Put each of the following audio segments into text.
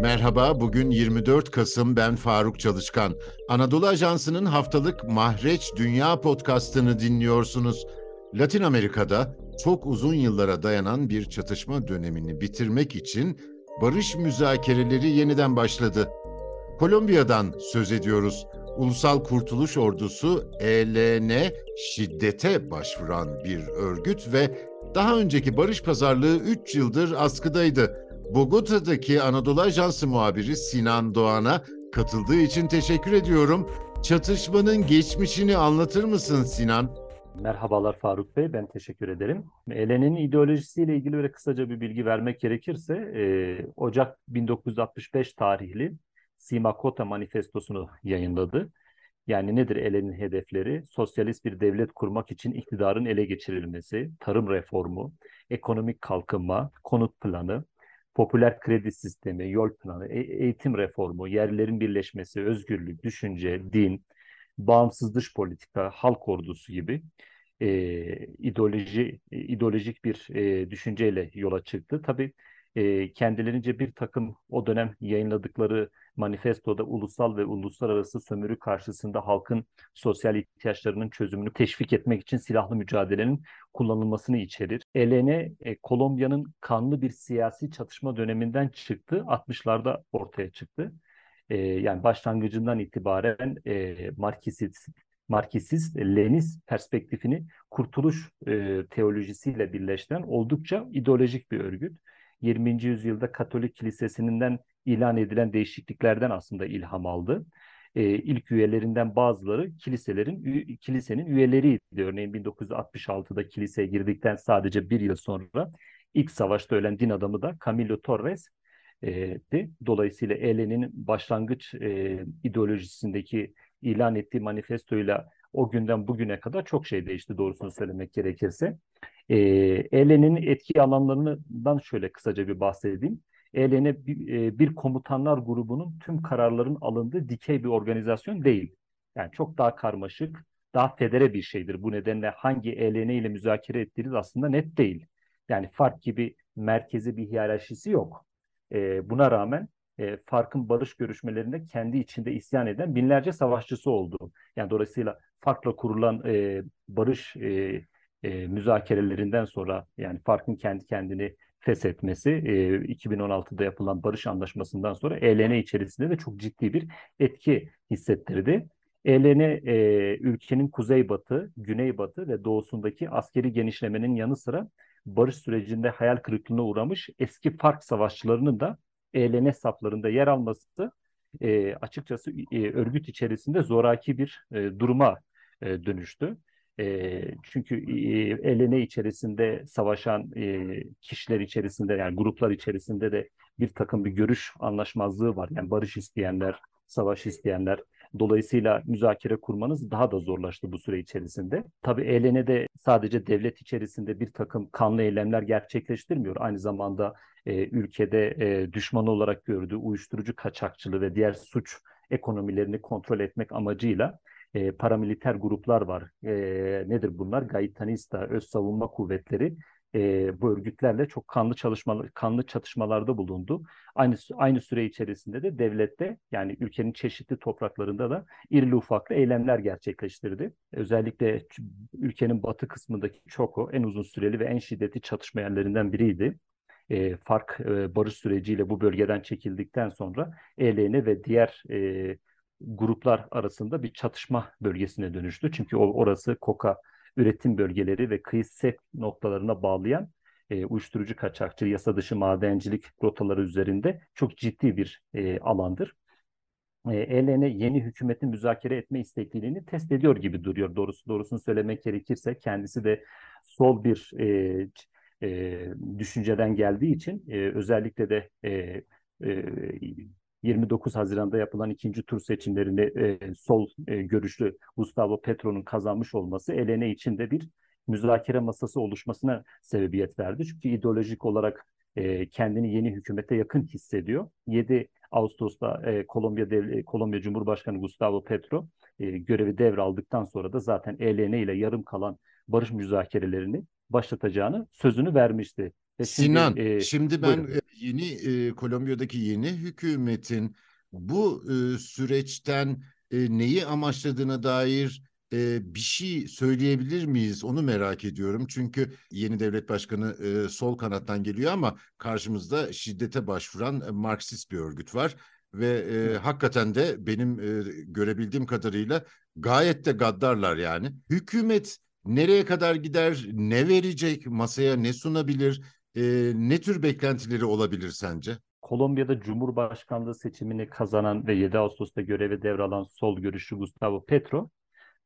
Merhaba, bugün 24 Kasım ben Faruk Çalışkan. Anadolu Ajansı'nın haftalık Mahreç Dünya podcastını dinliyorsunuz. Latin Amerika'da çok uzun yıllara dayanan bir çatışma dönemini bitirmek için barış müzakereleri yeniden başladı. Kolombiya'dan söz ediyoruz. Ulusal Kurtuluş Ordusu ELN şiddete başvuran bir örgüt ve daha önceki barış pazarlığı 3 yıldır askıdaydı. Bogota'daki Anadolu Ajansı muhabiri Sinan Doğan'a katıldığı için teşekkür ediyorum. Çatışmanın geçmişini anlatır mısın Sinan? Merhabalar Faruk Bey, ben teşekkür ederim. ELN'in ideolojisiyle ilgili öyle kısaca bir bilgi vermek gerekirse, e, Ocak 1965 tarihli Simakota Manifestosunu yayınladı. Yani nedir ELN'in hedefleri? Sosyalist bir devlet kurmak için iktidarın ele geçirilmesi, tarım reformu, ekonomik kalkınma, konut planı, popüler kredi sistemi, yol planı, e eğitim reformu, yerlerin birleşmesi, özgürlük, düşünce, din, bağımsız dış politika, halk ordusu gibi e, ideoloji ideolojik bir e, düşünceyle yola çıktı. Tabii e, kendilerince bir takım o dönem yayınladıkları manifestoda ulusal ve uluslararası sömürü karşısında halkın sosyal ihtiyaçlarının çözümünü teşvik etmek için silahlı mücadelenin kullanılmasını içerir. ELN, e, Kolombiya'nın kanlı bir siyasi çatışma döneminden çıktı, 60'larda ortaya çıktı. E, yani başlangıcından itibaren e, Marksist, Marksist, Lenist perspektifini kurtuluş e, teolojisiyle birleştiren oldukça ideolojik bir örgüt. 20. yüzyılda Katolik Kilisesi'nden ilan edilen değişikliklerden aslında ilham aldı. E, ilk üyelerinden bazıları kiliselerin kilisenin üyeleriydi. Örneğin 1966'da kiliseye girdikten sadece bir yıl sonra ilk savaşta ölen din adamı da Camilo Torres e, Dolayısıyla ELN'in başlangıç e, ideolojisindeki ilan ettiği manifestoyla o günden bugüne kadar çok şey değişti doğrusunu söylemek gerekirse. E, ELN'in etki alanlarından şöyle kısaca bir bahsedeyim. ELN bir, e, bir komutanlar grubunun tüm kararların alındığı dikey bir organizasyon değil. Yani çok daha karmaşık, daha federe bir şeydir. Bu nedenle hangi ELN ile müzakere ettiğiniz aslında net değil. Yani fark gibi merkezi bir hiyerarşisi yok. E, buna rağmen e, Fark'ın barış görüşmelerinde kendi içinde isyan eden binlerce savaşçısı oldu. Yani dolayısıyla Fark'la kurulan e, barış e, e, müzakerelerinden sonra yani Fark'ın kendi kendini feshetmesi e, 2016'da yapılan barış anlaşmasından sonra ELN içerisinde de çok ciddi bir etki hissettirdi. ELN e, ülkenin kuzeybatı, güneybatı ve doğusundaki askeri genişlemenin yanı sıra barış sürecinde hayal kırıklığına uğramış eski Fark savaşçılarının da ELN saflarında yer alması e, açıkçası e, örgüt içerisinde zoraki bir e, duruma e, dönüştü. E, çünkü e, ELN içerisinde savaşan e, kişiler içerisinde yani gruplar içerisinde de bir takım bir görüş anlaşmazlığı var. Yani barış isteyenler, savaş isteyenler. Dolayısıyla müzakere kurmanız daha da zorlaştı bu süre içerisinde. Tabii ELN'de sadece devlet içerisinde bir takım kanlı eylemler gerçekleştirmiyor. Aynı zamanda e, ülkede e, düşman olarak gördüğü uyuşturucu kaçakçılığı ve diğer suç ekonomilerini kontrol etmek amacıyla e, paramiliter gruplar var. E, nedir bunlar? Gaitanista, Öz Savunma Kuvvetleri e, bu örgütlerle çok kanlı çalışmalar, kanlı çatışmalarda bulundu. Aynı aynı süre içerisinde de devlette yani ülkenin çeşitli topraklarında da irili ufaklı eylemler gerçekleştirdi. Özellikle ülkenin batı kısmındaki Çoko en uzun süreli ve en şiddetli çatışma yerlerinden biriydi. E, fark e, barış süreciyle bu bölgeden çekildikten sonra ELN ve diğer e, gruplar arasında bir çatışma bölgesine dönüştü. Çünkü orası koka üretim bölgeleri ve kıyı set noktalarına bağlayan e, uyuşturucu kaçakçı, yasa dışı madencilik rotaları üzerinde çok ciddi bir e, alandır. E, ELN yeni hükümetin müzakere etme istekliliğini test ediyor gibi duruyor. Doğrusu doğrusunu söylemek gerekirse kendisi de sol bir e, e, düşünceden geldiği için e, özellikle de e, e, 29 Haziran'da yapılan ikinci tur seçimlerinde e, sol e, görüşlü Gustavo Petro'nun kazanmış olması ELN için de bir müzakere masası oluşmasına sebebiyet verdi. Çünkü ideolojik olarak e, kendini yeni hükümete yakın hissediyor. 7 Ağustos'ta e, Kolombiya Dev Kolombiya Cumhurbaşkanı Gustavo Petro e, görevi devraldıktan sonra da zaten ELN ile yarım kalan barış müzakerelerini başlatacağını sözünü vermişti. Ve Sinan, şimdi, e, şimdi ben buyurun. Yeni e, Kolombiya'daki yeni hükümetin bu e, süreçten e, neyi amaçladığına dair e, bir şey söyleyebilir miyiz? Onu merak ediyorum. Çünkü yeni devlet başkanı e, sol kanattan geliyor ama karşımızda şiddete başvuran e, Marksist bir örgüt var ve e, hakikaten de benim e, görebildiğim kadarıyla gayet de gaddarlar yani. Hükümet nereye kadar gider, ne verecek, masaya ne sunabilir, e, ne tür beklentileri olabilir sence? Kolombiya'da Cumhurbaşkanlığı seçimini kazanan ve 7 Ağustos'ta görevi devralan sol görüşlü Gustavo Petro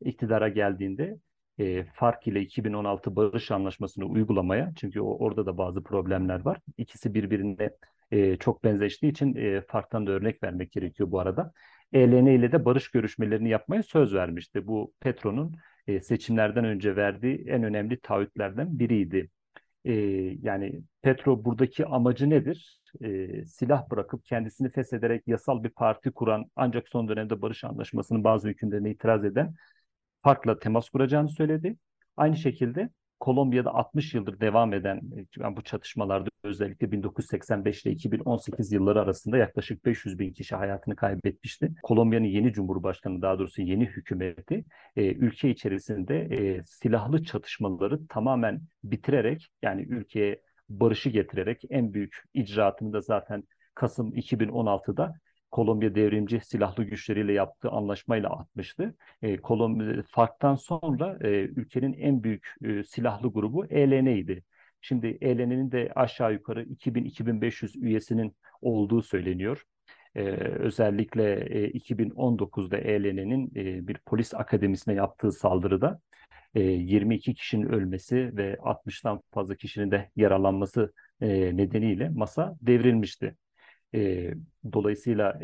iktidara geldiğinde e, FARC ile 2016 barış anlaşmasını uygulamaya çünkü o, orada da bazı problemler var. İkisi birbirine e, çok benzeştiği için e, FARC'tan da örnek vermek gerekiyor bu arada. ELN ile de barış görüşmelerini yapmaya söz vermişti. Bu Petro'nun e, seçimlerden önce verdiği en önemli taahhütlerden biriydi. E, yani Petro buradaki amacı nedir? E, silah bırakıp kendisini feshederek yasal bir parti kuran ancak son dönemde barış anlaşmasının bazı hükümlerine itiraz eden farkla temas kuracağını söyledi. Aynı şekilde Kolombiya'da 60 yıldır devam eden yani bu çatışmalarda özellikle 1985 ile 2018 yılları arasında yaklaşık 500 bin kişi hayatını kaybetmişti. Kolombiya'nın yeni cumhurbaşkanı daha doğrusu yeni hükümeti e, ülke içerisinde e, silahlı çatışmaları tamamen bitirerek yani ülkeye barışı getirerek en büyük icraatını da zaten Kasım 2016'da Kolombiya devrimci silahlı güçleriyle yaptığı anlaşmayla atmıştı. E, Kolombiya farktan sonra e, ülkenin en büyük e, silahlı grubu ELN'ydi. Şimdi ELN'nin de aşağı yukarı 2000-2500 üyesinin olduğu söyleniyor. Ee, özellikle e, 2019'da ELN'nin e, bir polis akademisine yaptığı saldırıda e, 22 kişinin ölmesi ve 60'tan fazla kişinin de yaralanması e, nedeniyle masa devrilmişti. E, dolayısıyla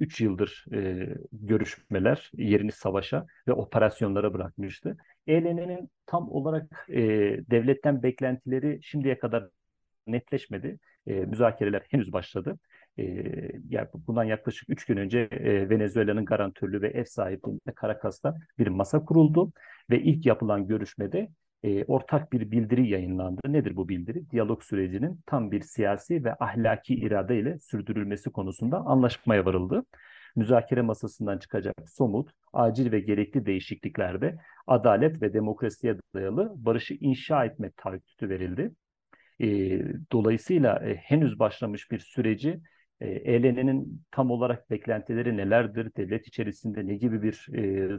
3 e, yıldır e, görüşmeler yerini savaşa ve operasyonlara bırakmıştı. ELN'nin tam olarak e, devletten beklentileri şimdiye kadar netleşmedi. E, müzakereler henüz başladı. E, yani bundan yaklaşık 3 gün önce e, Venezuela'nın garantörlüğü ve ev sahipliğinde Caracas'ta bir masa kuruldu ve ilk yapılan görüşmede e, ortak bir bildiri yayınlandı. Nedir bu bildiri? Diyalog sürecinin tam bir siyasi ve ahlaki irade ile sürdürülmesi konusunda anlaşmaya varıldı. Müzakere masasından çıkacak somut, acil ve gerekli değişikliklerde adalet ve demokrasiye dayalı barışı inşa etme taahhütü verildi. E, dolayısıyla e, henüz başlamış bir süreci ELN'nin tam olarak beklentileri nelerdir? Devlet içerisinde ne gibi bir e,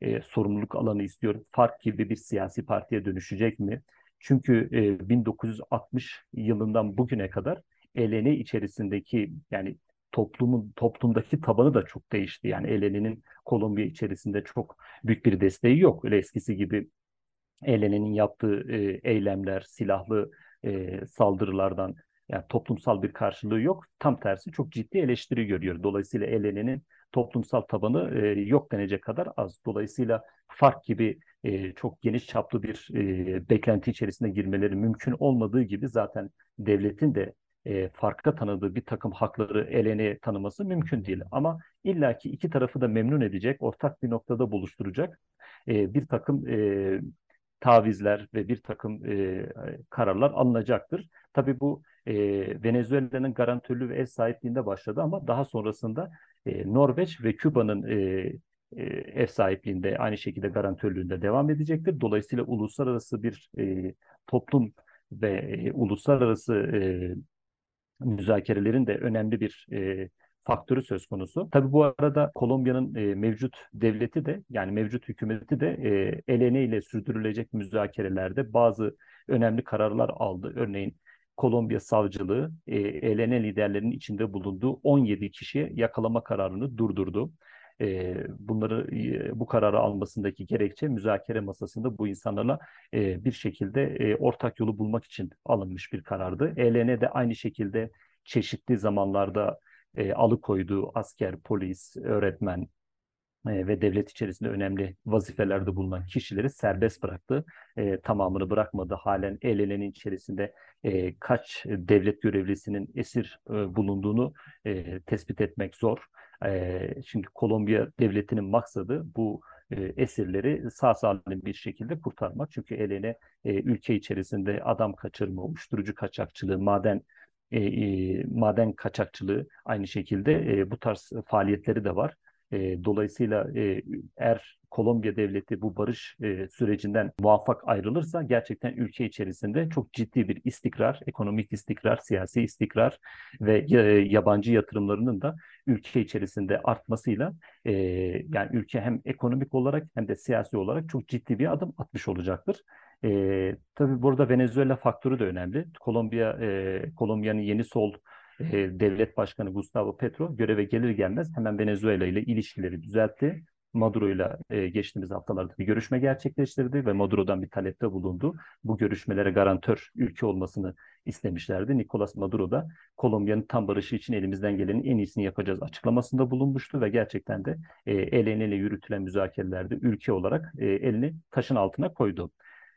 e, sorumluluk alanı istiyor? Fark gibi bir siyasi partiye dönüşecek mi? Çünkü e, 1960 yılından bugüne kadar ELN içerisindeki yani toplumun toplumdaki tabanı da çok değişti. Yani ELN'nin Kolombiya içerisinde çok büyük bir desteği yok. Öyle eskisi gibi ELN'nin yaptığı e, eylemler, silahlı e, saldırılardan yani toplumsal bir karşılığı yok. Tam tersi çok ciddi eleştiri görüyor. Dolayısıyla ELN'nin toplumsal tabanı e, yok denecek kadar az. Dolayısıyla fark gibi e, çok geniş çaplı bir e, beklenti içerisine girmeleri mümkün olmadığı gibi zaten devletin de e, farka tanıdığı bir takım hakları ELN'ye tanıması mümkün değil. Ama illaki iki tarafı da memnun edecek, ortak bir noktada buluşturacak e, bir takım e, tavizler ve bir takım e, kararlar alınacaktır. Tabii bu e, Venezuela'nın garantörlüğü ve ev sahipliğinde başladı ama daha sonrasında e, Norveç ve Küba'nın e, e, ev sahipliğinde aynı şekilde garantörlüğünde devam edecektir. Dolayısıyla uluslararası bir e, toplum ve e, uluslararası e, müzakerelerin de önemli bir e, faktörü söz konusu. Tabii bu arada Kolombiya'nın e, mevcut devleti de yani mevcut hükümeti de e, ELN ile sürdürülecek müzakerelerde bazı önemli kararlar aldı. Örneğin Kolombiya savcılığı e, ELN liderlerinin içinde bulunduğu 17 kişiye yakalama kararını durdurdu. E, bunları e, bu kararı almasındaki gerekçe müzakere masasında bu insanlarla e, bir şekilde e, ortak yolu bulmak için alınmış bir karardı. ELN de aynı şekilde çeşitli zamanlarda e, alıkoyduğu asker, polis, öğretmen, ve devlet içerisinde önemli vazifelerde bulunan kişileri serbest bıraktı. E, tamamını bırakmadı. Halen el içerisinde e, kaç devlet görevlisinin esir e, bulunduğunu e, tespit etmek zor. E, çünkü Kolombiya devletinin maksadı bu e, esirleri sağ salim bir şekilde kurtarmak. Çünkü eline e, ülke içerisinde adam kaçırma, uyuşturucu kaçakçılığı, maden e, e, maden kaçakçılığı aynı şekilde e, bu tarz faaliyetleri de var. E, dolayısıyla e, eğer Kolombiya devleti bu barış e, sürecinden muvaffak ayrılırsa gerçekten ülke içerisinde çok ciddi bir istikrar, ekonomik istikrar, siyasi istikrar ve e, yabancı yatırımlarının da ülke içerisinde artmasıyla e, yani ülke hem ekonomik olarak hem de siyasi olarak çok ciddi bir adım atmış olacaktır. E, tabii burada Venezuela faktörü de önemli. Kolombiya, e, Kolombiya'nın yeni sol e, devlet başkanı Gustavo Petro göreve gelir gelmez hemen Venezuela ile ilişkileri düzeltti. Maduro ile e, geçtiğimiz haftalarda bir görüşme gerçekleştirdi ve Maduro'dan bir talepte bulundu. Bu görüşmelere garantör ülke olmasını istemişlerdi. Nicolas Maduro da Kolombiya'nın tam barışı için elimizden gelenin en iyisini yapacağız açıklamasında bulunmuştu ve gerçekten de e, el ele yürütülen müzakerelerde ülke olarak e, elini taşın altına koydu.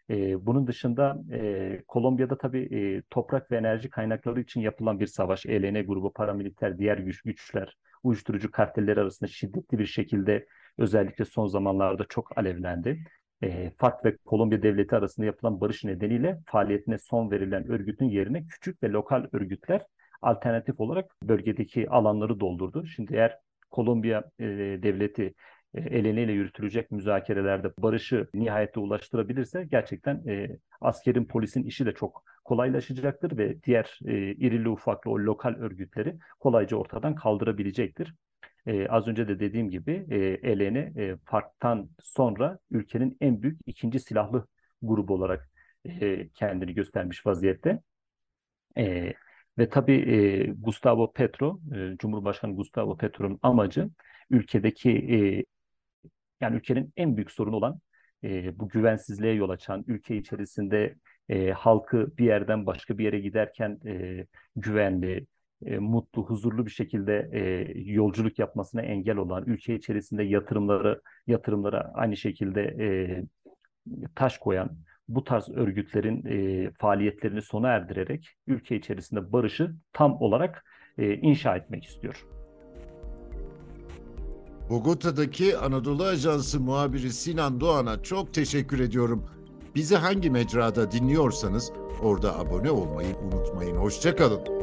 E, bunun dışında e, Kolombiya'da tabii e, toprak ve enerji kaynakları için yapılan bir savaş, ELN grubu, paramiliter, diğer güç, güçler, uyuşturucu kartelleri arasında şiddetli bir şekilde özellikle son zamanlarda çok alevlendi. E, FARC ve Kolombiya devleti arasında yapılan barış nedeniyle faaliyetine son verilen örgütün yerine küçük ve lokal örgütler alternatif olarak bölgedeki alanları doldurdu. Şimdi eğer Kolombiya e, devleti e, el ele yürütülecek müzakerelerde barışı nihayete ulaştırabilirse gerçekten e, askerin polisin işi de çok kolaylaşacaktır ve diğer e, irili ufaklı o lokal örgütleri kolayca ortadan kaldırabilecektir. E, az önce de dediğim gibi e, ELN e, farktan sonra ülkenin en büyük ikinci silahlı grubu olarak e, kendini göstermiş vaziyette. E, ve tabii e, Gustavo Petro, e, Cumhurbaşkanı Gustavo Petro'nun amacı ülkedeki e, yani ülkenin en büyük sorunu olan e, bu güvensizliğe yol açan, ülke içerisinde e, halkı bir yerden başka bir yere giderken e, güvenli, e, mutlu, huzurlu bir şekilde e, yolculuk yapmasına engel olan, ülke içerisinde yatırımları yatırımlara aynı şekilde e, taş koyan bu tarz örgütlerin e, faaliyetlerini sona erdirerek ülke içerisinde barışı tam olarak e, inşa etmek istiyor. Bogota'daki Anadolu Ajansı muhabiri Sinan Doğan'a çok teşekkür ediyorum. Bizi hangi mecrada dinliyorsanız orada abone olmayı unutmayın. Hoşçakalın.